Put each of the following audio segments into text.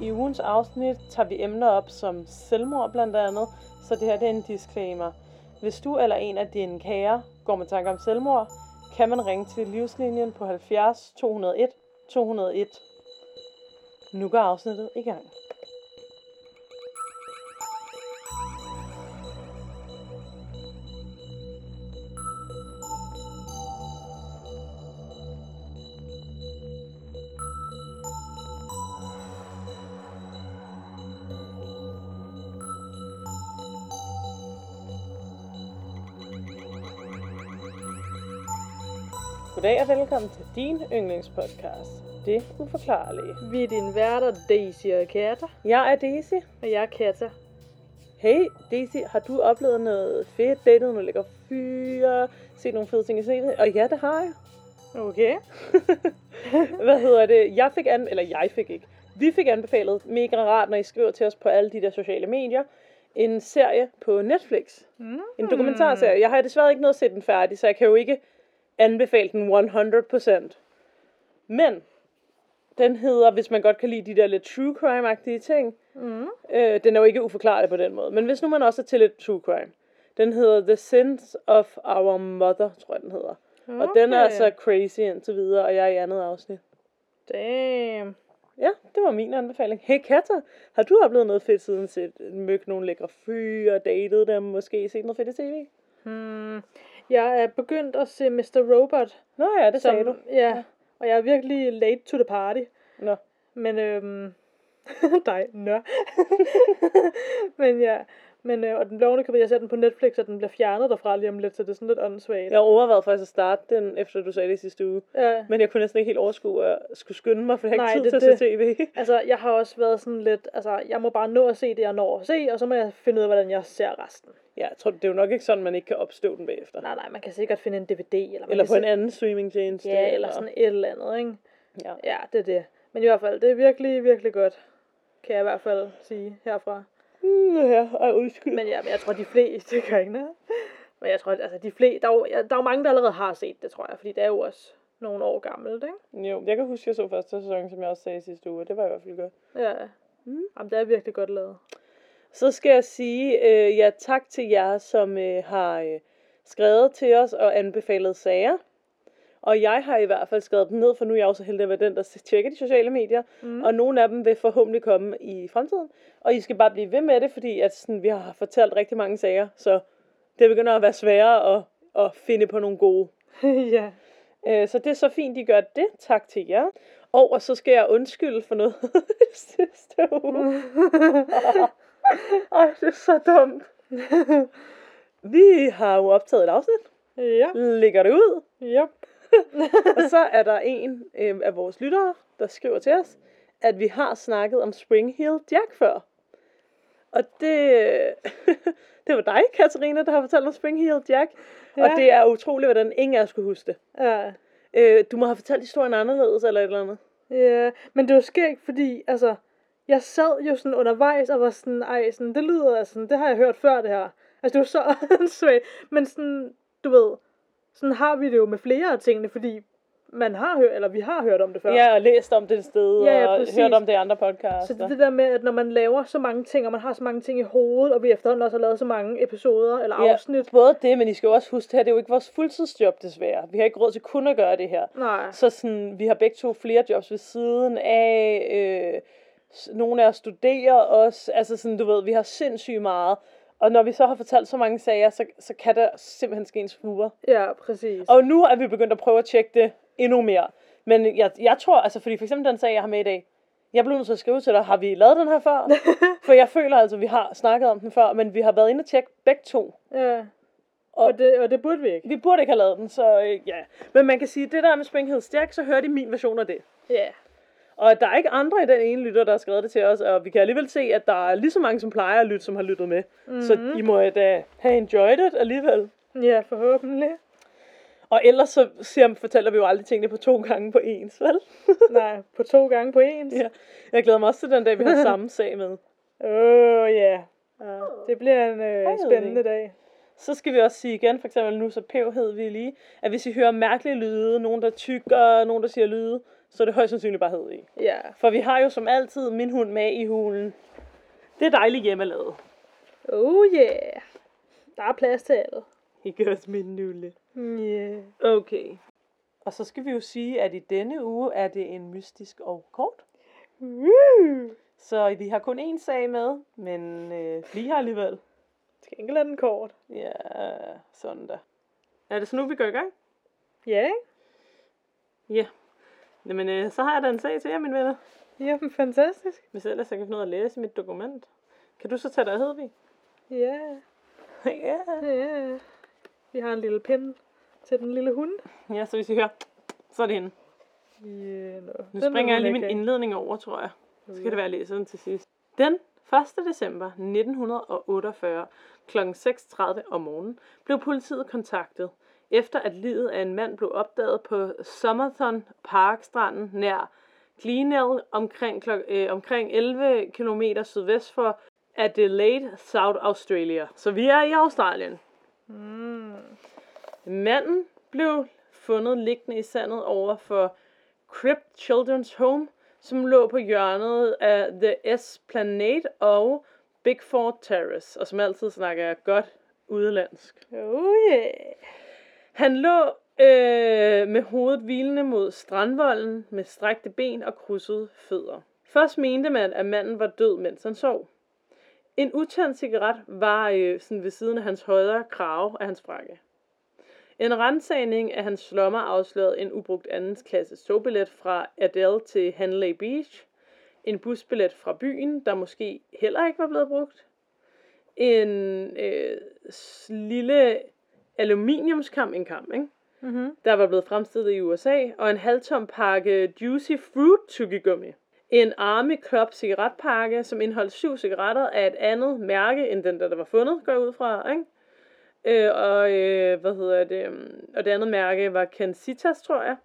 I ugens afsnit tager vi emner op som selvmord blandt andet, så det her det er en disclaimer. Hvis du eller en af dine kære går med tanke om selvmord, kan man ringe til livslinjen på 70 201 201. Nu går afsnittet i gang. Goddag og velkommen til din yndlingspodcast, Det Uforklarlige. Vi er din værter, Daisy og Katta. Jeg er Daisy. Og jeg er Katta. Hey Daisy, har du oplevet noget fedt, datet nogle lækker fyre, set nogle fede ting i scenen? Og ja, det har jeg. Okay. Hvad hedder det? Jeg fik an... eller jeg fik ikke. Vi fik anbefalet, mega rart, når I skriver til os på alle de der sociale medier, en serie på Netflix. Mm. En dokumentarserie. Jeg har desværre ikke nået at se den færdig, så jeg kan jo ikke anbefale den 100%. Men den hedder, hvis man godt kan lide de der lidt true crime-agtige ting, Mm. øh, den er jo ikke uforklarlig på den måde, men hvis nu man også er til lidt true crime, den hedder The Sins of Our Mother, tror jeg den hedder. Okay. Og den er altså crazy indtil videre, og jeg er i andet afsnit. Damn. Ja, det var min anbefaling. Hey Katja, har du oplevet noget fedt siden set møg nogle lækre fyre, datet dem, måske set noget fedt i tv? Hmm. Jeg er begyndt at se Mr. Robot. Nå ja, det sagde du. Ja, og jeg er virkelig late to the party. Nå. Men øhm... dig, nå. men ja, men øh, og den blev ovenikøbet, jeg ser den på Netflix, og den bliver fjernet derfra lige om lidt, så det er sådan lidt åndssvagt. Jeg overvejede faktisk at starte den, efter du sagde det sidste uge. Ja. Men jeg kunne næsten ikke helt overskue at skulle skynde mig, for jeg har ikke tid til at se tv. Altså, jeg har også været sådan lidt, altså, jeg må bare nå at se det, jeg når at se, og så må jeg finde ud af, hvordan jeg ser resten. Ja, jeg tror, det er jo nok ikke sådan, man ikke kan opstøve den bagefter. Nej, nej, man kan sikkert finde en DVD, eller, man Eller på en anden streamingtjeneste. Ja, eller sådan et eller andet, ikke? Ja. Ja, det er det. Men i hvert fald, det er virkelig, virkelig godt, kan jeg i hvert fald sige herfra. Ja, ej, undskyld. Men men jeg tror, de fleste, gør ikke noget. Men jeg tror, altså de fleste, der er, jo, der er jo mange, der allerede har set det, tror jeg, fordi det er jo også nogle år gammelt, ikke? Jo, jeg kan huske, at jeg så første sæson, som jeg også sagde sidste uge. Det var i hvert fald godt. Ja. Mm. Jamen, det er virkelig godt lavet. Så skal jeg sige øh, ja tak til jer, som øh, har øh, skrevet til os og anbefalet sager. Og jeg har i hvert fald skrevet dem ned, for nu er jeg også så heldig at være den, der tjekker de sociale medier. Mm. Og nogle af dem vil forhåbentlig komme i fremtiden. Og I skal bare blive ved med det, fordi at sådan, vi har fortalt rigtig mange sager, så det begynder at være sværere at, at finde på nogle gode. ja. Øh, så det er så fint, I gør det. Tak til jer. Og, og så skal jeg undskylde for noget sidste uge. Ej, det er så dumt. Vi har jo optaget et afsnit. ja. Lægger det ud. Yep. Og så er der en øh, af vores lyttere, der skriver til os, at vi har snakket om Spring Heel Jack før. Og det, det var dig, Katarina, der har fortalt om Spring Heel Jack. Ja. Og det er utroligt, hvordan ingen af os skulle huske det. Ja. Øh, du må have fortalt historien anderledes, eller et eller andet. Ja, men det var skægt, fordi, altså, jeg sad jo sådan undervejs og var sådan, ej, sådan, det lyder, altså, det har jeg hørt før, det her. Altså, det var så åndssvagt, men sådan, du ved, sådan har vi det jo med flere af tingene, fordi man har hørt, eller vi har hørt om det før. Ja, og læst om det et sted, Ja, ja, og hørt om det i andre podcasts. Så det er det der med, at når man laver så mange ting, og man har så mange ting i hovedet, og vi efterhånden også har lavet så mange episoder eller Ja, afsnit. både det, men I skal jo også huske, det her det er jo ikke vores fuldtidsjob desværre. Vi har ikke råd til kun at gøre det her. Nej. Så sådan, vi har begge to flere jobs ved siden af. Øh, nogle af os studerer også. Altså sådan, du ved, vi har sindssygt meget. Og når vi så har fortalt så mange sager, så, så kan der simpelthen ske en svure. Ja, præcis. Og nu er vi begyndt at prøve at tjekke det endnu mere. Men jeg, jeg tror, altså fordi for eksempel den sag, jeg har med i dag, jeg blev nødt til at skrive til dig, har vi lavet den her før? For jeg føler altså, at vi har snakket om den før, men vi har været inde og tjekke begge to. Ja. Og det, og det burde vi ikke. Vi burde ikke have lavet den, så øh, ja. Men man kan sige, at det der med Springhead Stærk, så hørte I min version af det. Ja. Og der er ikke andre i den ene lytter, der har skrevet det til os, og vi kan alligevel se, at der er lige så mange, som plejer at lytte, som har lyttet med. Mm-hmm. Så I må da have enjoyed it alligevel. Ja, forhåbentlig. Og ellers så siger, fortæller vi jo aldrig tingene på to gange på ens, vel? Nej, på to gange på ens. ja. Jeg glæder mig også til den dag, vi har samme sag med. Åh, oh, ja. ja. Det bliver en øh, spændende dag. Så skal vi også sige igen, for eksempel nu så pævhed vi lige, at hvis I hører mærkelige lyde, nogen der tykker, nogen der siger lyde, så er det højst sandsynligt bare hed i. Ja. For vi har jo som altid min hund med i hulen. Det er dejligt hjemmelavet. Oh yeah. Der er plads til alle. I gør os min nulle. Yeah. Okay. Og så skal vi jo sige, at i denne uge er det en mystisk og kort. Woo! Så vi har kun én sag med, men øh, vi har alligevel. Til gengæld er den kort. Ja, sådan der. Er det så nu, vi går i gang? Ja, ikke? Ja. Jamen, øh, så har jeg da en sag til jer, mine venner. Jamen, fantastisk. Hvis ellers jeg kan finde ud af at læse mit dokument. Kan du så tage dig af Hedvig? Ja, ja. ja. Vi har en lille pind til den lille hund. Ja, så hvis I hører, så er det hende. Yeah, no. Nu springer jeg lige min indledning over, tror jeg. Så skal det være, at jeg læser den til sidst. Den 1. december 1948 kl. 6.30 om morgenen blev politiet kontaktet, efter at livet af en mand blev opdaget på Somerton Park-stranden nær Glenelg omkring, øh, omkring 11 km sydvest for Adelaide, South Australia. Så vi er i Australien. Mm. Manden blev fundet liggende i sandet over for Crypt Children's Home, som lå på hjørnet af The Esplanade og Bigford Terrace, og som altid snakker jeg godt udenlandsk. Oh yeah. Han lå øh, med hovedet hvilende mod strandvolden med strækte ben og krydsede fødder. Først mente man, at manden var død, mens han sov. En utændt cigaret var øh, sådan ved siden af hans højre krave af hans frakke. En rensagning af hans slommer afslørede en ubrugt andens klasse togbillet fra Adele til Hanley Beach, en busbillet fra byen, der måske heller ikke var blevet brugt, en øh, lille aluminiumskam, en kam, ikke? Mm-hmm. der var blevet fremstillet i USA, og en halvtom pakke Juicy Fruit tyggegummi. En Army Club cigaretpakke, som indeholdt syv cigaretter af et andet mærke, end den, der, der var fundet, går ud fra, ikke? Øh, og, øh, hvad hedder det, øhm, og det andet mærke var Kensitas, tror jeg.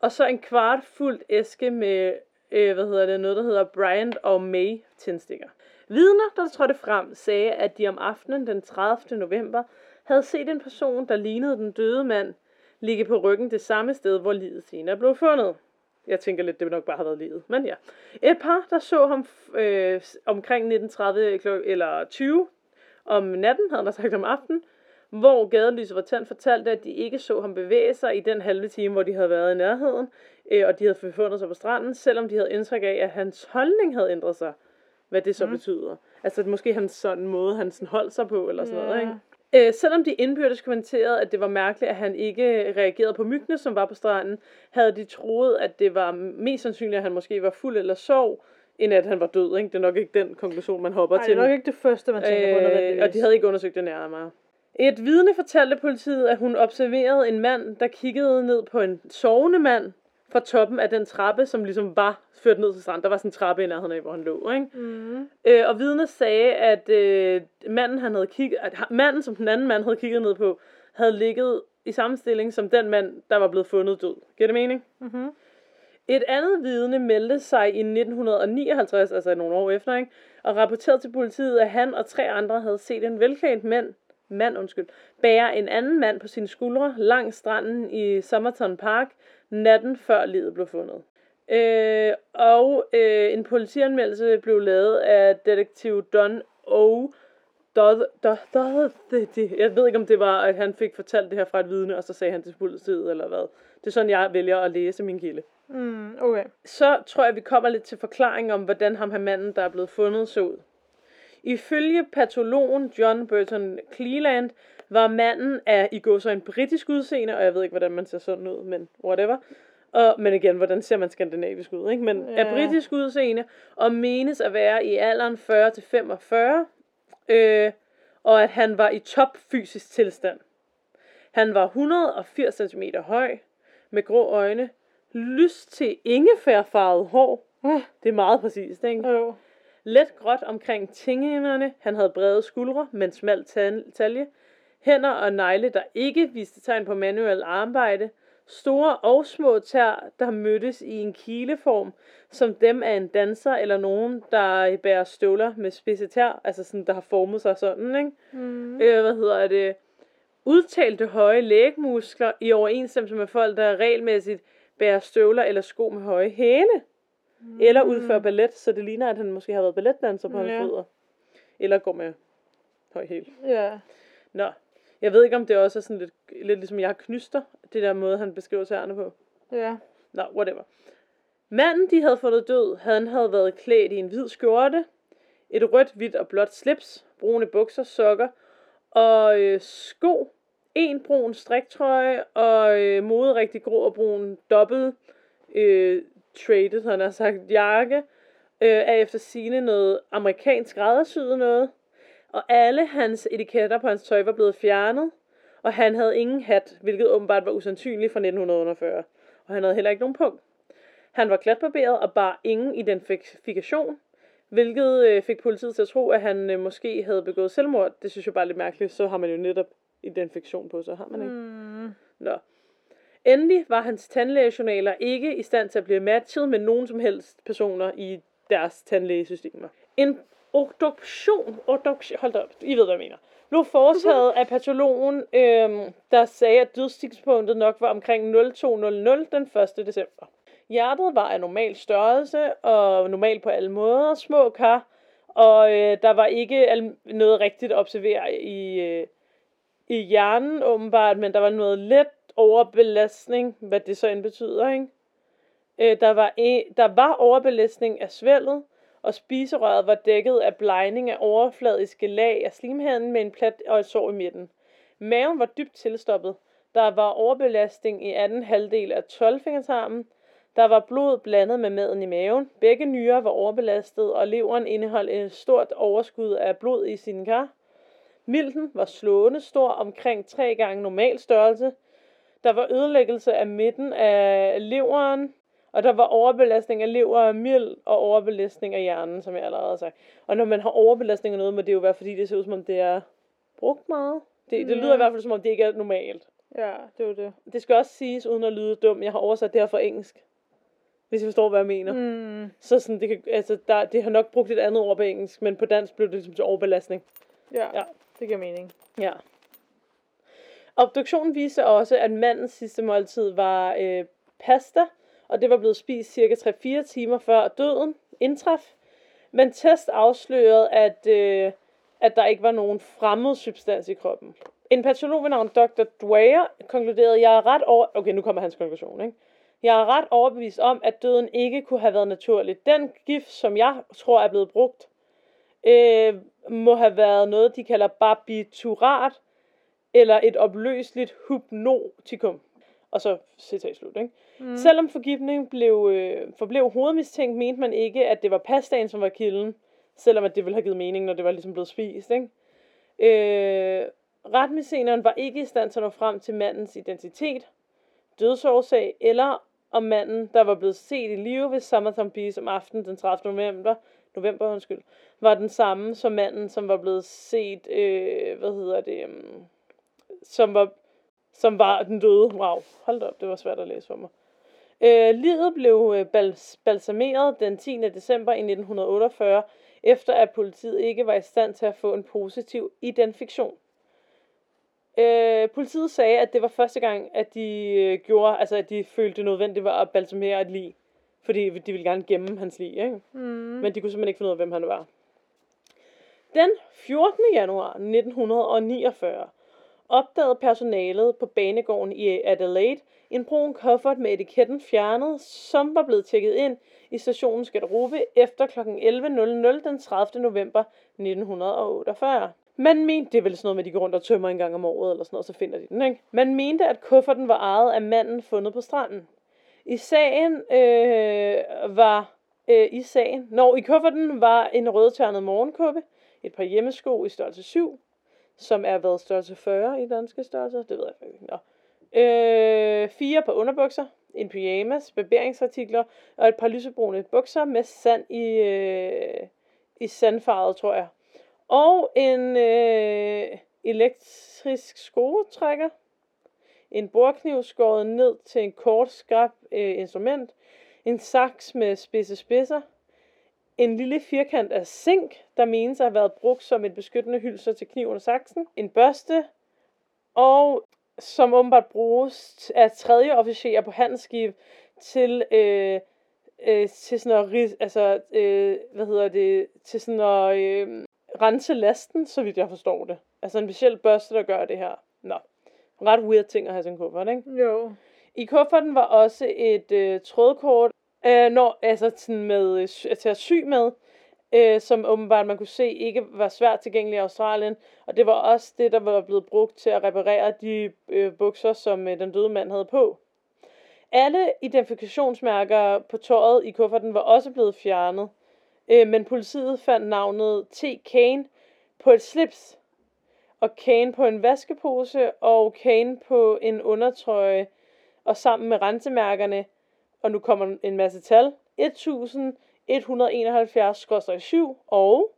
Og så en kvart fuldt æske med, øh, hvad hedder det, noget, der hedder Bryant og May tændstikker. Vidner, der trådte frem, sagde, at de om aftenen den 30. november havde set en person, der lignede den døde mand, ligge på ryggen det samme sted, hvor livet senere blev fundet. Jeg tænker lidt, det nok bare har været livet, men ja. Et par, der så ham øh, omkring 1930 kl. eller 20 om natten, havde han sagt om aftenen, hvor gadelyset var tændt, fortalte, at de ikke så ham bevæge sig i den halve time, hvor de havde været i nærheden, øh, og de havde befundet sig på stranden, selvom de havde indtryk af, at hans holdning havde ændret sig. Hvad det så mm. betyder. Altså måske hans sådan måde, han sådan holdt sig på, eller sådan Ja. noget, ikke? Øh, selvom de indbyrdes kommenterede, at det var mærkeligt, at han ikke reagerede på myggene, som var på stranden, havde de troet, at det var mest sandsynligt, at han måske var fuld eller sov, end at han var død. Ikke? Det er nok ikke den konklusion, man hopper Ej, det til. er nok ikke det første, man tænker på Øh, nødvendigvis. og de havde ikke undersøgt det nærmere. Et vidne fortalte politiet, at hun observerede en mand, der kiggede ned på en sovende mand fra toppen af den trappe, som ligesom var ført ned til stranden. Der var sådan en trappe i nærheden af, hvor han lå. Ikke? Mm. Øh, og vidnet sagde, at øh, manden, han havde kigget, at manden, som den anden mand havde kigget ned på, havde ligget i samme stilling som den mand, der var blevet fundet død. Giver det mening? Mm-hmm. Et andet vidne meldte sig i 1959, altså nogle år efter, ikke? og rapporterede til politiet, at han og tre andre havde set en velklædt mand, mand undskyld, bære en anden mand på sine skuldre langs stranden i Somerton Park natten før livet blev fundet. Øh, og øh, en politianmeldelse blev lavet af detektiv Don O. Dodd, Dodd, Dodd, det, det, jeg ved ikke, om det var, at han fik fortalt det her fra et vidne, og så sagde han til politiet, eller hvad. Det er sådan, jeg vælger at læse min kilde. Mm, okay. Så tror jeg, vi kommer lidt til forklaring om, hvordan ham her manden, der er blevet fundet, så ud. Ifølge patologen John Burton Cleland var manden af i går så en britisk udseende, og jeg ved ikke, hvordan man ser sådan ud, men whatever. Og, men igen, hvordan ser man skandinavisk ud, ikke? Men Ja. af britisk udseende, og menes at være i alderen 40 til 45, øh, og at han var i top fysisk tilstand. Han var 180 cm høj, med grå øjne, lyst til ingefærfarvet hår. Uh, Det er meget præcist, ikke? jo. Let gråt omkring tingene. Han havde brede skuldre, men smal tan- talje. Hænder og negle, der ikke viste tegn på manuel arbejde. Store og små tær, der mødtes i en kileform, som dem af en danser eller nogen, der bærer støvler med spidse tær, altså sådan, der har formet sig sådan, ikke? Mm. øh, hvad hedder det, udtalte høje lægmuskler i overensstemmelse med folk, der regelmæssigt bære støvler eller sko med høje hæle, mm. eller udføre ballet, så det ligner, at han måske har været balletdanser på hans Ja. fødder. Eller går med høj hæl. Ja. Nå, jeg ved ikke, om det også er sådan lidt, lidt ligesom jeg knyster, det der måde, han beskriver tæerne på. Ja. Nå, whatever. Manden, de havde fundet død, han havde været klædt i en hvid skjorte, et rødt, hvidt og blåt slips, brune bukser, sokker og øh, sko, en brun striktrøje og øh, moderigtig grå og brun dobbelt øh, traded, han har sagt, jakke, øh, er efter sine noget amerikansk skræddersyet noget. Og alle hans etiketter på hans tøj var blevet fjernet, og han havde ingen hat, hvilket åbenbart var usandsynligt fra 1940. Og han havde heller ikke nogen punkt. Han var klatbarberet og bar ingen identifikation, hvilket øh, fik politiet til at tro, at han øh, måske havde begået selvmord. Det synes jeg bare er lidt mærkeligt. Så har man jo netop identifikation på, så har man ikke. Mm. Nå. Endelig var hans tandlægejournaler ikke i stand til at blive matchet med nogen som helst personer i deres tandlægesystemer. En obduktion, obduktion hold da op, I ved, hvad jeg mener, blev foretaget af patologen, øhm, der sagde, at dødstidspunktet nok var omkring 0200 den 1. december. Hjertet var af normal størrelse og normal på alle måder, små kar, og øh, der var ikke al- noget rigtigt at observere i, øh, i hjernen åbenbart, men der var noget let overbelastning, hvad det så end betyder, ikke? Øh, der, var e- der var overbelastning af svældet, og spiserøret var dækket af blegning af overfladiske lag af slimhinden med en plat og et sår i midten. Maven var dybt tilstoppet. Der var overbelastning i anden halvdel af 12 Der var blod blandet med maden i maven. Begge nyrer var overbelastet, og leveren indeholdt et stort overskud af blod i sine kar. Milten var slående stor, omkring tre gange normal størrelse. Der var ødelæggelse af midten af leveren, og der var overbelastning af lever og mild, og overbelastning af hjernen, som jeg allerede har sagt. Og når man har overbelastning af noget, må det jo være, fordi det ser ud som om, det er brugt meget. Det, det Ja. lyder i hvert fald som om, det ikke er normalt. Ja, det var det. Det skal også siges, uden at lyde dum, jeg har oversat det her fra engelsk. Hvis I forstår, hvad jeg mener. Mm. Mm. Så sådan, det, kan, altså, der, det har nok brugt et andet ord på engelsk, men på dansk blev det ligesom til overbelastning. Ja, Ja. ja, det giver mening. Ja. Obduktionen viste også, at mandens sidste måltid var øh, pasta, og det var blevet spist cirka 3-4 timer før døden indtraf. Men test afslørede, at, øh, at der ikke var nogen fremmed substans i kroppen. En patolog ved navn Dr. Dwyer konkluderede, jeg er ret over... Okay, nu kommer hans konklusion, ikke? Jeg er ret overbevist om, at døden ikke kunne have været naturlig. Den gift, som jeg tror er blevet brugt, øh, må have været noget, de kalder barbiturat, eller et opløseligt hypnotikum. Og så citat slut, ikke? Mm. Selvom forgiftning blev, øh, forblev hovedmistænkt, mente man ikke, at det var pastaen, som var kilden, selvom at det ville have givet mening, når det var ligesom blevet spist, ikke? Øh, retmedicineren var ikke i stand til at nå frem til mandens identitet, dødsårsag, eller om manden, der var blevet set i live ved Summertham Beach om aftenen den 30. november, november undskyld, var den samme som manden, som var blevet set, øh, hvad hedder det, um, som var, som var den døde. Wow, hold da op, det var svært at læse for mig. Øh, livet blev øh, bals- balsameret den 10. december i 1948, efter at politiet ikke var i stand til at få en positiv identifikation. Øh, politiet sagde, at det var første gang, at de øh, gjorde, altså at de følte det nødvendigt var at balsamere et lig. Fordi de ville gerne gemme hans lig, ikke? Mm. Men de kunne simpelthen ikke finde ud af, hvem han var. Den 14. januar 1949 opdagede personalet på banegården i Adelaide en brun kuffert med etiketten fjernet, som var blevet tjekket ind i stationens garderobe efter kl. 11.00 den 30. november 1948. Man mente, det er vel sådan noget med, at de går rundt og tømmer en gang om året, eller sådan noget, så finder de den, ikke? Man mente, at kufferten var ejet af manden fundet på stranden. I sagen øh, var øh, i sagen. Når i kufferten var en rødternet morgenkuppe, et par hjemmesko i størrelse 7, som er været størrelse 40 i danske størrelser, det ved jeg faktisk ikke. Nå. Øh, fire par underbukser, en pyjamas, barberingsartikler og et par lysebrune bukser med sand i, øh, i sandfarvet, tror jeg. Og en øh, elektrisk skruetrækker, en bordkniv skåret ned til en kort, skrab øh, instrument, en saks med spidse spidser, en lille firkant af zink, der menes at have været brugt som et beskyttende hylser til kniven og saksen, en børste, og som åbenbart bruges af tredje officerer på handelsskib til, øh, øh, til sådan at, ris- altså, øh, hvad hedder det, til sådan at øh, rense lasten, så vidt jeg forstår det. Altså en speciel børste, der gør det her. Nå, ret weird ting at have sådan en kuffert, ikke? Jo. I kufferten var også et øh, trådkort, øh, når, altså sådan med, øh, til at sy med, øh, som åbenbart man kunne se ikke var svært tilgængelig i Australien. Og det var også det, der var blevet brugt til at reparere de øh, bukser, som øh, den døde mand havde på. Alle identifikationsmærker på tøjet i kufferten var også blevet fjernet, øh, men politiet fandt navnet T. Kane på et slips, og Kane på en vaskepose, og Kane på en undertrøje, og sammen med rensemærkerne, og nu kommer en masse tal, 171-7 og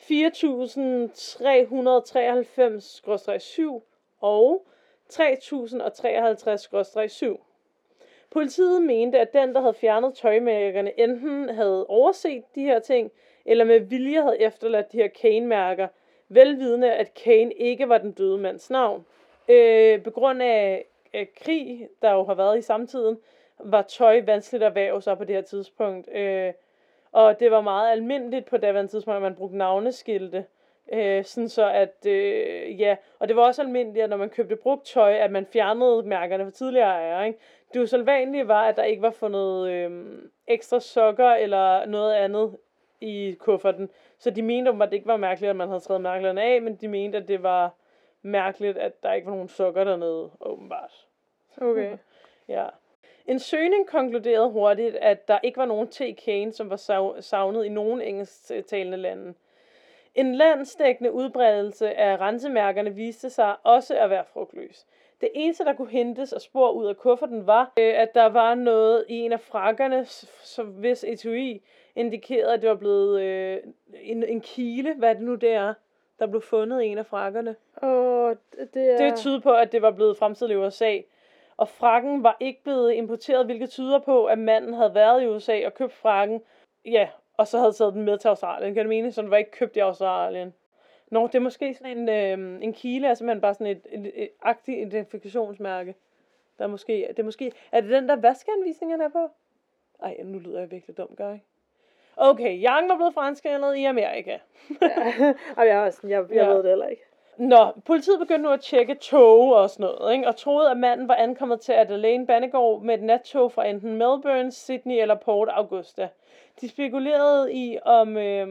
4393-7 og 3053-7. Politiet mente, at den, der havde fjernet tøjmærkerne, enten havde overset de her ting, eller med vilje havde efterladt de her Kane-mærker, velvidende, at Kane ikke var den døde mands navn. Øh, på grund af, af krig, der jo har været i samtiden, var tøj vanskeligt at væve sig på det her tidspunkt. Øh, og det var meget almindeligt på daværende tidspunkt, at man brugte navneskilte. Øh, sådan så at, øh, ja, og det var også almindeligt, at når man købte brugt tøj, at man fjernede mærkerne for tidligere ejere, ikke? Det usædvanlige var, at der ikke var fundet øh, ekstra sokker eller noget andet i kufferten. Så de mente at det ikke var mærkeligt, at man havde taget mærkerne af, men de mente, at det var mærkeligt, at der ikke var nogen sokker dernede, åbenbart. Okay. Ja. En søgning konkluderede hurtigt, at der ikke var nogen T. Kane, som var sav- savnet i nogen engelsktalende lande. En landsdækkende udbredelse af rensemærkerne viste sig også at være frugtløs. Det eneste, der kunne hentes og spor ud af kufferten, var, øh, at der var noget i en af frakkerne, som hvis etui indikerede, at det var blevet øh, en, en kile, hvad det nu det er, der blev fundet i en af frakkerne. Og det er... Det tyder på, at det var blevet fremstillet i USA. Og frakken var ikke blevet importeret, hvilket tyder på, at manden havde været i USA og købt frakken. Ja, og så havde taget den med til Australien. Kan du mene? Så den var ikke købt i Australien. Nå, det er måske sådan en, øh, en kile, er simpelthen bare sådan et, et, et aktivt identifikationsmærke. Der er måske, det er måske, er det den der vaskeanvisningen er på? Ej, nu lyder jeg virkelig dum, gør jeg? Okay, Young var blevet franskældet i Amerika. ja. Ej, jeg, er sådan, jeg, jeg Ja. ved det heller ikke. Nå, politiet begyndte nu at tjekke tog og sådan noget, ikke? og troede, at manden var ankommet til Adelaide Banegård med et nattog fra enten Melbourne, Sydney eller Port Augusta. De spekulerede i, om, øh,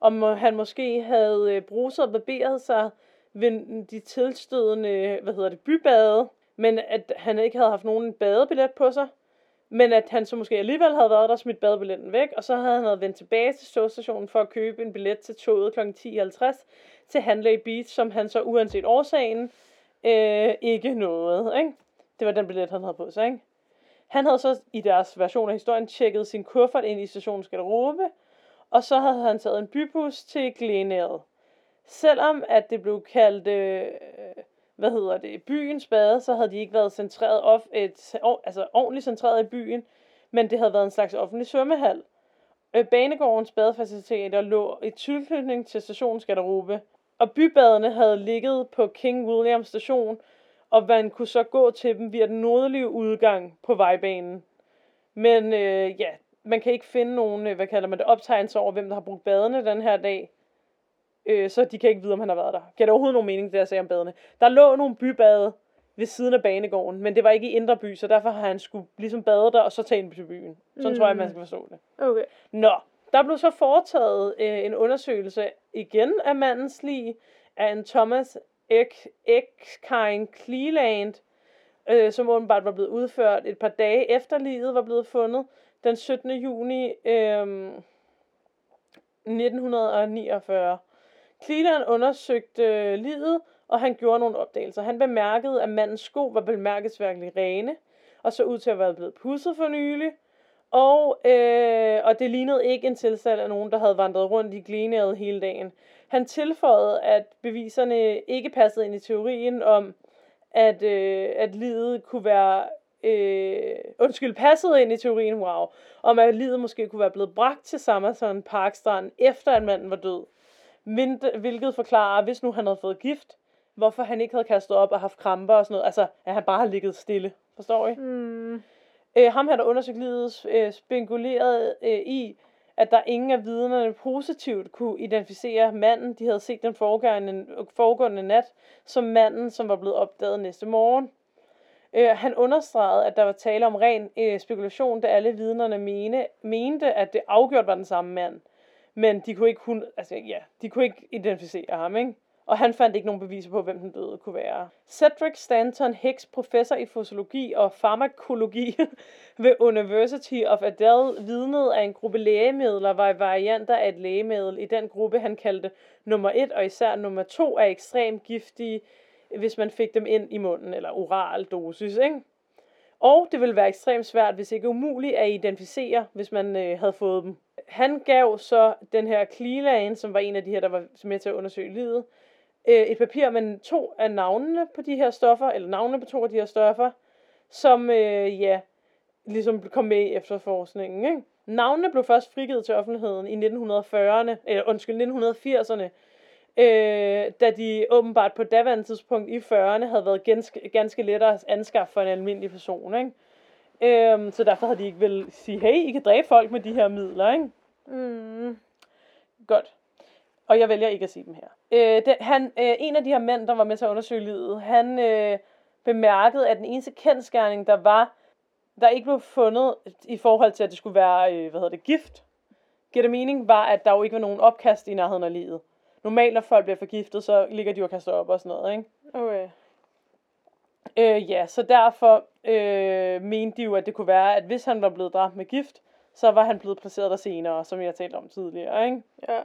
om han måske havde øh, bruset og barberet sig ved de tilstødende, hvad hedder det, bybade, men at han ikke havde haft nogen badebillet på sig. Men at han så måske alligevel havde været der og smidt badebilletten væk, og så havde han været vendt tilbage til togstationen for at købe en billet til toget kl. 10.50 til Hanley Beach, som han så uanset årsagen øh, ikke nåede. Ikke? Det var den billet, han havde på sig. Ikke? Han havde så i deres version af historien tjekket sin kuffert ind i stationens garderobe, og så havde han taget en bybus til Glenelg. Selvom at det blev kaldt, øh, hvad hedder det, byens bade, så havde de ikke været centreret off, et, altså ordentligt centreret i byen, men det havde været en slags offentlig svømmehal. Øh, Banegårdens badefaciliteter lå i tilknytning til stationens garderobe, og bybadene havde ligget på King William station, og man kunne så gå til dem via den nordlige udgang på vejbanen. Men øh, ja, man kan ikke finde nogen, øh, hvad kalder man det, optegnelser over, hvem der har brugt badene den her dag. Øh, så de kan ikke vide, om han har været der. Giver det overhovedet nogen mening, det jeg sagde om badene? Der lå nogle bybade ved siden af banegården, men det var ikke i indre by, så derfor har han skulle ligesom bade der, og så tage ind til byen. Sådan mm. tror jeg, man skal forstå det. Okay. Nå, der blev så foretaget øh, en undersøgelse igen af mandens lig af en Thomas Ek, Ekkind Cleland, øh, som åbenbart var blevet udført et par dage efter livet var blevet fundet, den 17. juni øh, 1949. Cleland undersøgte øh, livet, og han gjorde nogle opdagelser. Han bemærkede, at mandens sko var bemærkelsesværdigt rene, og så ud til at være blevet pudset for nylig. Og, øh, og det lignede ikke en tilstand af nogen, der havde vandret rundt i glinæret hele dagen. Han tilføjede, at beviserne ikke passede ind i teorien om, at, øh, at livet kunne være... Øh, undskyld, passede ind i teorien, wow, om at livet måske kunne være blevet bragt til Summerson Parkstrand, efter at manden var død. Hvil- Hvilket forklarer, hvis nu han havde fået gift, hvorfor han ikke havde kastet op og haft kramper og sådan noget. Altså, at han bare har ligget stille. Forstår I? Mm. Øh, ham her, der undersøgte livet, øh, spekulerede øh, i, at der ingen af vidnerne positivt kunne identificere manden, de havde set den foregående, foregående nat, som manden, som var blevet opdaget næste morgen. Øh, han understregede, at der var tale om ren øh, spekulation, da alle vidnerne mene, mente, at det afgjort var den samme mand. Men de kunne ikke, hun, altså, ja, de kunne ikke identificere ham, ikke? og han fandt ikke nogen beviser på, hvem den døde kunne være. Cedric Stanton Hicks, professor i fosiologi og farmakologi ved University of Adelaide, vidnede, at en gruppe lægemidler var varianter af et lægemiddel i den gruppe, han kaldte nummer 1 og især nummer 2 er ekstremt giftige, hvis man fik dem ind i munden, eller oral dosis, ikke? Og det ville være ekstremt svært, hvis ikke umuligt, at identificere, hvis man øh, havde fået dem. Han gav så den her Cleland, som var en af de her, der var med til at undersøge livet, øh, et papir med to af navnene på de her stoffer, eller navnene på to af de her stoffer, som øh, ja, ligesom kom med i efterforskningen. Ikke? Navnene blev først frigivet til offentligheden i 1940'erne, eller undskyld, 1980'erne, øh, da de åbenbart på daværende tidspunkt i 40'erne havde været ganske, ganske lettere at anskaffe for en almindelig person. Ikke? Øh, så derfor havde de ikke vel sige, hey, I kan dræbe folk med de her midler. Ikke? Mm. Godt. Og jeg vælger ikke at sige dem her. Øh, det, han, øh, en af de her mænd, der var med til at undersøge livet, han øh, bemærkede, at den eneste kendskærning, der var, der ikke blev fundet i forhold til, at det skulle være, øh, hvad hedder det, gift, giver det mening, var, at der jo ikke var nogen opkast i nærheden af livet. Normalt, når folk bliver forgiftet, så ligger de og kaster op og sådan noget, ikke? Okay. Øh, ja, så derfor øh, mente de jo, at det kunne være, at hvis han var blevet dræbt med gift, så var han blevet placeret der senere, som jeg talte om tidligere, ikke? Ja.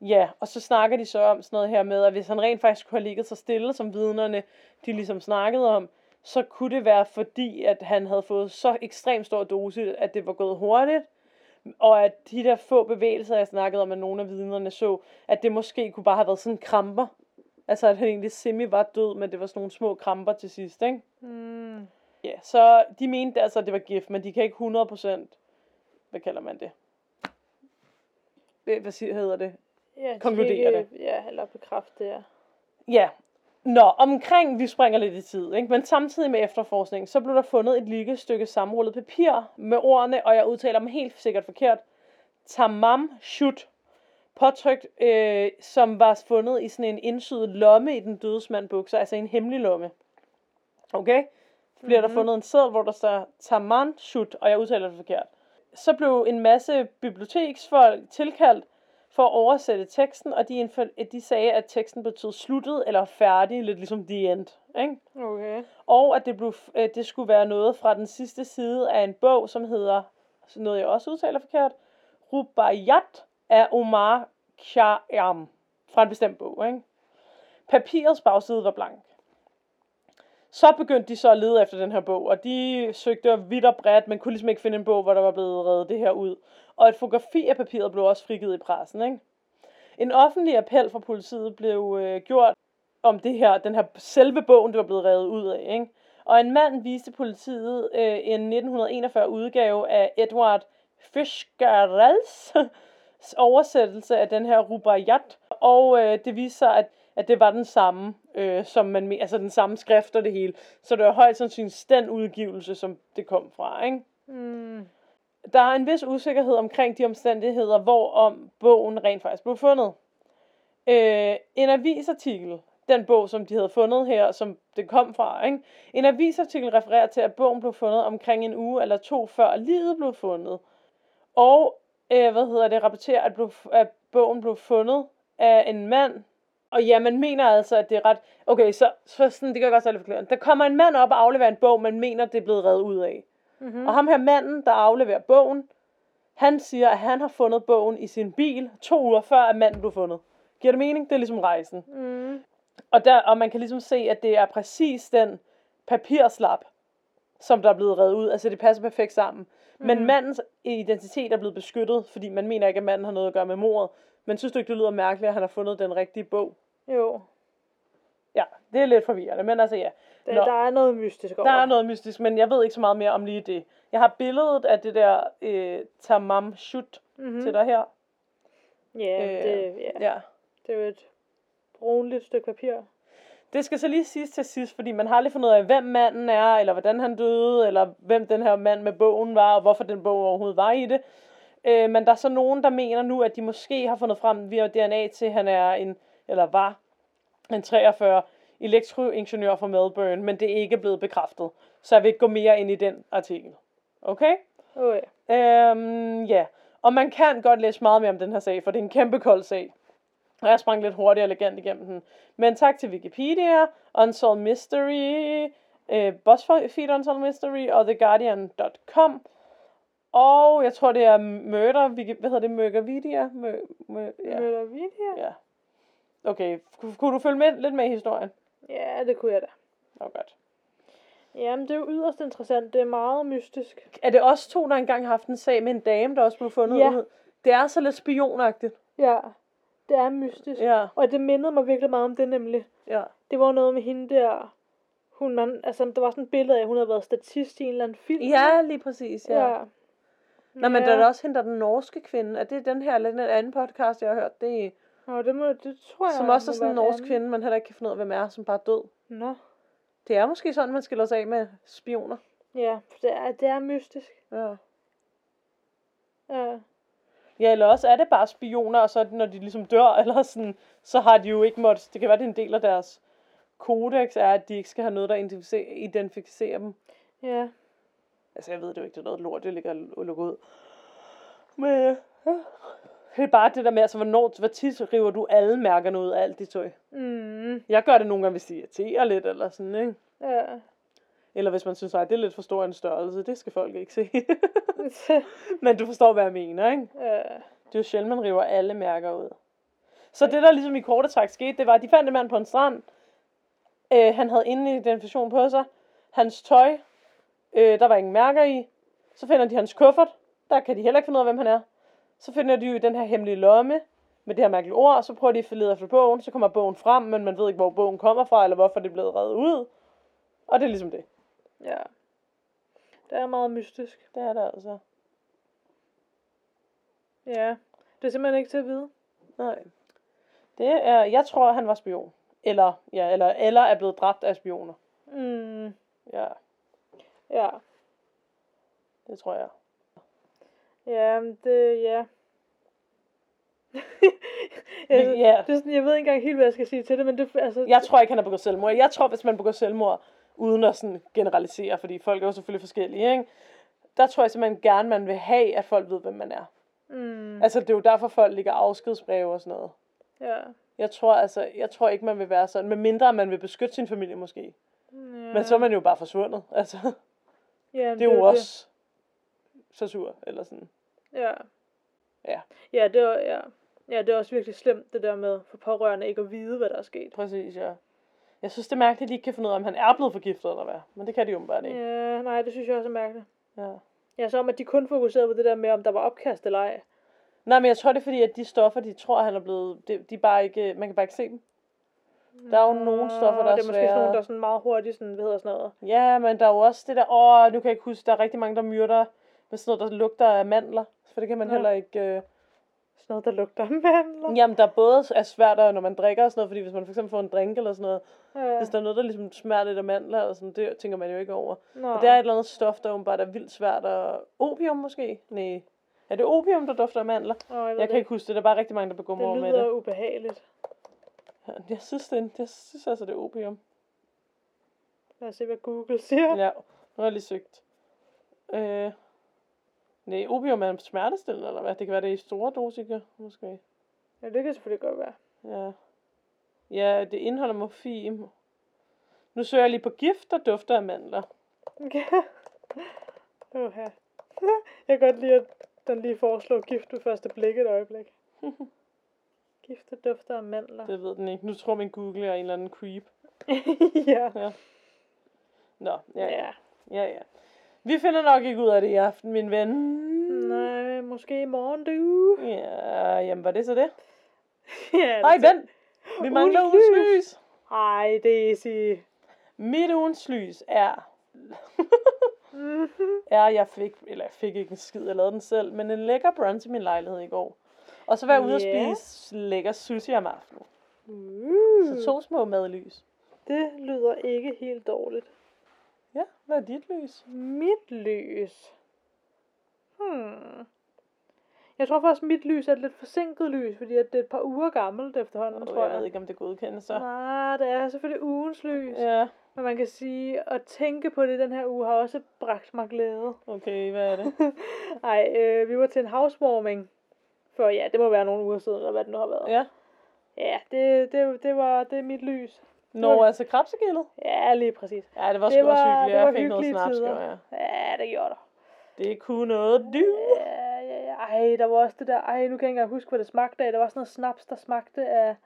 Ja, og så snakker de så om sådan noget her med, at hvis han rent faktisk kunne have ligget så stille, som vidnerne de ligesom snakkede om, så kunne det være fordi, at han havde fået så ekstremt stor dosis, at det var gået hurtigt, og at de der få bevægelser, jeg snakkede om, at nogle af vidnerne så, at det måske kunne bare have været sådan kramper. Altså, at han egentlig semi var død, men det var sådan nogle små kramper til sidst, ikke? Mm. Ja, så de mente altså, at det var gift, men de kan ikke 100%, hvad kalder man det? Hvad siger- hedder det? Ja, de Konkluderer kan ikke, Ja, eller bekræfte det, ja. Ja. Nå, omkring, vi springer lidt i tid, ikke? men samtidig med efterforskning, så blev der fundet et lille stykke sammenrullet papir med ordene, og jeg udtaler dem helt sikkert forkert, Tamam Shut, påtrykt, øh, som var fundet i sådan en indsyet lomme i den dødes bukser, altså en hemmelig lomme. Okay? Så bliver mm-hmm. der fundet en seddel, hvor der står Taman Shut, og jeg udtaler det forkert. Så blev en masse biblioteksfolk tilkaldt, for at oversætte teksten, og de, de sagde, at teksten betød sluttet eller færdig, lidt ligesom the end. Ikke? Okay. Og at det, blev, det skulle være noget fra den sidste side af en bog, som hedder, noget jeg også udtaler forkert, Rubaiyat af Omar Khayyam, fra en bestemt bog. Ikke? Papirets bagside var blank. Så begyndte de så at lede efter den her bog, og de søgte vidt og bredt, men kunne ligesom ikke finde en bog, hvor der var blevet reddet det her ud. Og et fotografi af papiret blev også frigivet i pressen. Ikke? En offentlig appel fra politiet blev øh, gjort om det her, den her selve bogen, det var blevet revet ud af. Ikke? Og en mand viste politiet øh, en 1941 udgave af Edward Fischgerals oversættelse af den her Rubaiyat, og øh, det viste sig, at, at det var den samme, øh, som man, altså den samme skrift og det hele. Så det var højst sandsynligt den udgivelse, som det kom fra, ikke? Mm. Der er en vis usikkerhed omkring de omstændigheder, hvor om bogen rent faktisk blev fundet. Øh, en avisartikel, den bog, som de havde fundet her, som det kom fra, ikke? en avisartikel refererer til, at bogen blev fundet omkring en uge eller to før livet blev fundet. Og, øh, hvad hedder det, rapporterer, at, blev, at bogen blev fundet af en mand, og ja, man mener altså, at det er ret... Okay, så, så sådan, det kan jeg godt selv forklare. Der kommer en mand op og afleverer en bog, man mener, det er blevet reddet ud af. Mm-hmm. Og ham her manden, der afleverer bogen, han siger, at han har fundet bogen i sin bil to uger før, at manden blev fundet. Giver det mening? Det er ligesom rejsen. Mm. Og, der, og man kan ligesom se, at det er præcis den papirslap, som der er blevet reddet ud. Altså det passer perfekt sammen. Men Mhm. mandens identitet er blevet beskyttet, fordi man mener ikke, at manden har noget at gøre med mordet. Men synes du ikke, det lyder mærkeligt, at han har fundet den rigtige bog? Jo. Ja, det er lidt forvirrende, men altså ja. Der, Nå. der er noget mystisk over. Der er noget mystisk, men jeg ved ikke så meget mere om lige det. Jeg har billedet af det der øh, tamam shut mm-hmm. mm. til dig her. Ja, Øh, det, ja. Ja. det er jo et brunligt stykke papir. Det skal så lige siges til sidst, fordi man har lige fundet ud af, hvem manden er, eller hvordan han døde, eller hvem den her mand med bogen var, og hvorfor den bog overhovedet var i det. Øh, men der er så nogen, der mener nu, at de måske har fundet frem via DNA til, at han er en, eller var en 43 elektroingeniør fra Melbourne, men det er ikke blevet bekræftet. Så jeg vil ikke gå mere ind i den artikel. Okay? Okay. Øhm, ja, og man kan godt læse meget mere om den her sag, for det er en kæmpe kold sag. Og jeg sprang lidt hurtigt og elegant igennem den. Men tak til Wikipedia, Unsolved Mystery, øh, BuzzFeed Unsolved Mystery og TheGuardian.com. Og jeg tror, det er Murder, hvad hedder det, Murdervidia? Mør, ja. Møder vi her? ja. Okay, kunne du følge med, lidt med i historien? Ja, det kunne jeg da. Åh, oh, godt. Jamen, det er jo yderst interessant. Det er meget mystisk. Er det også to, der engang har haft en sag med en dame, der også blev fundet Ja. ud? Det er så lidt spionagtigt. Ja, det er mystisk. Ja, Og det mindede mig virkelig meget om det nemlig. ja. Det var noget med hende der... Hun, man, altså, der var sådan et billede af, at hun havde været statist i en eller anden film. Ja, lige præcis, ja. ja. Nå, men der er også hende, den norske kvinde. Er det den her, eller den anden podcast, jeg har hørt? Det er, Nå, det, må, det tror jeg... som også er sådan en norsk anden. kvinde, man heller ikke kan finde ud af, hvem er, som bare er død. Nå. Det er måske sådan, man skiller sig af med spioner. Ja, for det er, det er mystisk. Ja. Ja. Ja, eller også er det bare spioner, og så når de ligesom dør, eller sådan, så har de jo ikke måttet, det kan være, det er en del af deres kodex, er, at de ikke skal have noget, der identificerer, identificerer dem. Ja. Altså, jeg ved det jo ikke, det er noget lort, det ligger og lukker ud. Men ja. Det er bare det der med, altså, hvornår, hvor tit river du alle mærkerne ud af alt det tøj? Mm. Jeg gør det nogle gange, hvis det irriterer lidt, eller sådan, ikke? Ja. Eller hvis man synes, at det er lidt for stor en størrelse, det skal folk ikke se. Men du forstår, hvad jeg mener, ikke? ja. Det er jo sjældent, man river alle mærker ud. Så det, der ligesom i korte træk skete, det var, at de fandt en mand på en strand. Øh, han havde ingen identifikation på sig. Hans tøj, øh, der var ingen mærker i. Så finder de hans kuffert. Der kan de heller ikke finde ud af, hvem han er. Så finder de jo den her hemmelige lomme med det her mærkelige ord, og så prøver de at lede efter bogen. Så kommer bogen frem, men man ved ikke, hvor bogen kommer fra, eller hvorfor det er blevet reddet ud. Og det er ligesom det. Ja. Det er meget mystisk. Det er det altså. Ja. Det er simpelthen ikke til at vide. Nej. Det er, jeg tror, han var spion. Eller, ja, eller, eller er blevet dræbt af spioner. Mm. Ja, Ja. det tror jeg. Ja, det, ja. jeg, ja. det er sådan, jeg ved ikke engang helt, hvad jeg skal sige til det, men det, altså, Jeg tror ikke, han har begået selvmord. Jeg tror, hvis man begår selvmord, uden at sådan generalisere, fordi folk er jo selvfølgelig forskellige, ikke? der tror jeg simpelthen gerne, man vil have, at folk ved, hvem man er. mm, Altså, det er jo derfor, folk ligger afskedsbreve og sådan noget. ja. Jeg tror, altså, jeg tror ikke, man vil være sådan, med mindre man vil beskytte sin familie måske. ja. Men så er man jo bare forsvundet. Altså, ja, det er jo også så sur, eller sådan. Ja. Ja. Ja, det er, ja. ja, det er også virkelig slemt, det der med for pårørende ikke at vide, hvad der er sket. Præcis, ja. Jeg synes, det er mærkeligt, at de ikke kan finde ud af, om han er blevet forgiftet eller hvad. Men det kan de jo bare ikke. Ja, nej, det synes jeg også er mærkeligt. Ja. Ja, så om at de kun fokuserede på det der med, om der var opkast eller ej. Nej, men jeg tror, det er fordi, at de stoffer, de tror, han er blevet... De, de er bare ikke, man kan bare ikke se dem. Der er jo nogle stoffer, der er det er måske sådan nogle, der er sådan meget hurtigt, sådan, hvad hedder sådan noget. Ja, men der er jo også det der... Åh, nu kan jeg ikke huske, der er rigtig mange, der myrder med sådan noget, der lugter af mandler. For det kan man Nå. heller ikke... Øh... Sådan noget, der lugter af mandler. Jamen, der både er svært, når man drikker og sådan noget, fordi hvis man for eksempel får en drink eller sådan noget, Ja. hvis der er noget, der ligesom smager lidt af mandler, og sådan, det tænker man jo ikke over. Nå. Og det er et eller andet stof, der åbenbart er vildt svært at... Opium måske? Nej. Er det opium, der dufter af mandler? Åh, jeg, Jeg det kan ikke huske det. Der er bare rigtig mange, der Det mord med lyder det. ubehageligt. Ja, Jeg synes, det er, jeg synes altså, det er opium. Lad os se, hvad Google siger. Ja, nu har jeg lige søgt. Øh, nej, opium er en smertestillende, eller hvad? Det kan være, det er i store dosikker, måske. Ja, det kan selvfølgelig godt være. Ja. Ja, det indeholder morfin. Nu søger jeg lige på gift, der dufter af mandler. Okay. Oha. Jeg kan godt lide, at den lige foreslår gift ved første blik et øjeblik. gift, der dufter af mandler. Det ved den ikke. Nu tror min Google er en eller anden creep. ja. Nå, ja, ja. Ja. ja, ja. Vi finder nok ikke ud af det i aften, min ven. Nej, måske i morgen, du. Ja, jamen var det så det? ja, Nej, vent! Vi mangler Ugens lys. lys. Ej, Daisy. Mit ugens lys er, Mhm. er, jeg fik, eller jeg fik ikke en skid, jeg lavede den selv, men en lækker brunch i min lejlighed i går. Og så var jeg ude og Ja. spise lækker sushi om aftenen. Uh. Så to små madlys. Det lyder ikke helt dårligt. Ja, hvad er dit lys? Mit lys. Hmm. Jeg tror faktisk, mit lys er et lidt forsinket lys, fordi at det er et par uger gammelt efterhånden, Oh, tror jeg jeg. ved ikke, om det godkendes så. Nej, det er selvfølgelig ugens lys. Ja, Men man kan sige, at tænke på det den her uge har også bragt mig glæde. okay, hvad er det? Ej, øh, vi var til en housewarming. For ja, det må være nogle uger siden, eller hvad det nu har været. Ja. Ja, det, det, det var det er mit lys. Nå, altså krabsegildet? Ja, lige præcis. Ja, det var Det sgu også var- hyggeligt. det var Jeg fik noget snaps, gjorde jeg. Ja, det gjorde der. Det kunne noget, du. Ja, ja, ja. Ej, der var også det der, ej, nu kan jeg ikke engang huske, hvad det smagte af. Der var sådan noget snaps, der smagte af,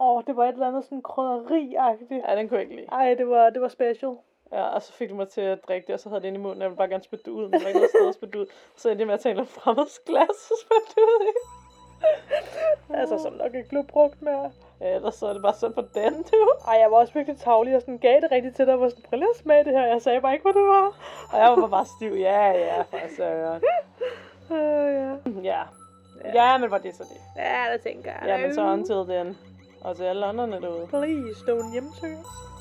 åh, det var et eller andet sådan krydderi-agtigt. Ja, den kunne jeg ikke lide. Ej, det var, det var special. Ja, og så fik du mig til at drikke det, og så havde det ind i munden, og jeg ville bare gerne spytte det ud, men der var ikke noget sted at spytte ud. Så endte jeg med at tage en fremmedsklas og spytte det ud i. Altså, som nok ikke blev brugt mere. Ellers så er det bare sådan på den, du. Ej, jeg var også virkelig tavlig og sådan gav det rigtigt til dig. Jeg var sådan, prøv lige at smage det her. Jeg sagde bare ikke, hvad det var. Og jeg var bare stiv. Ja, ja, for søren. Øh, ja. Ja. Ja, men var det så det? Ja, det tænker jeg. Ja, men så until then. Og til alle andre derude. Please don't hjemsøge os.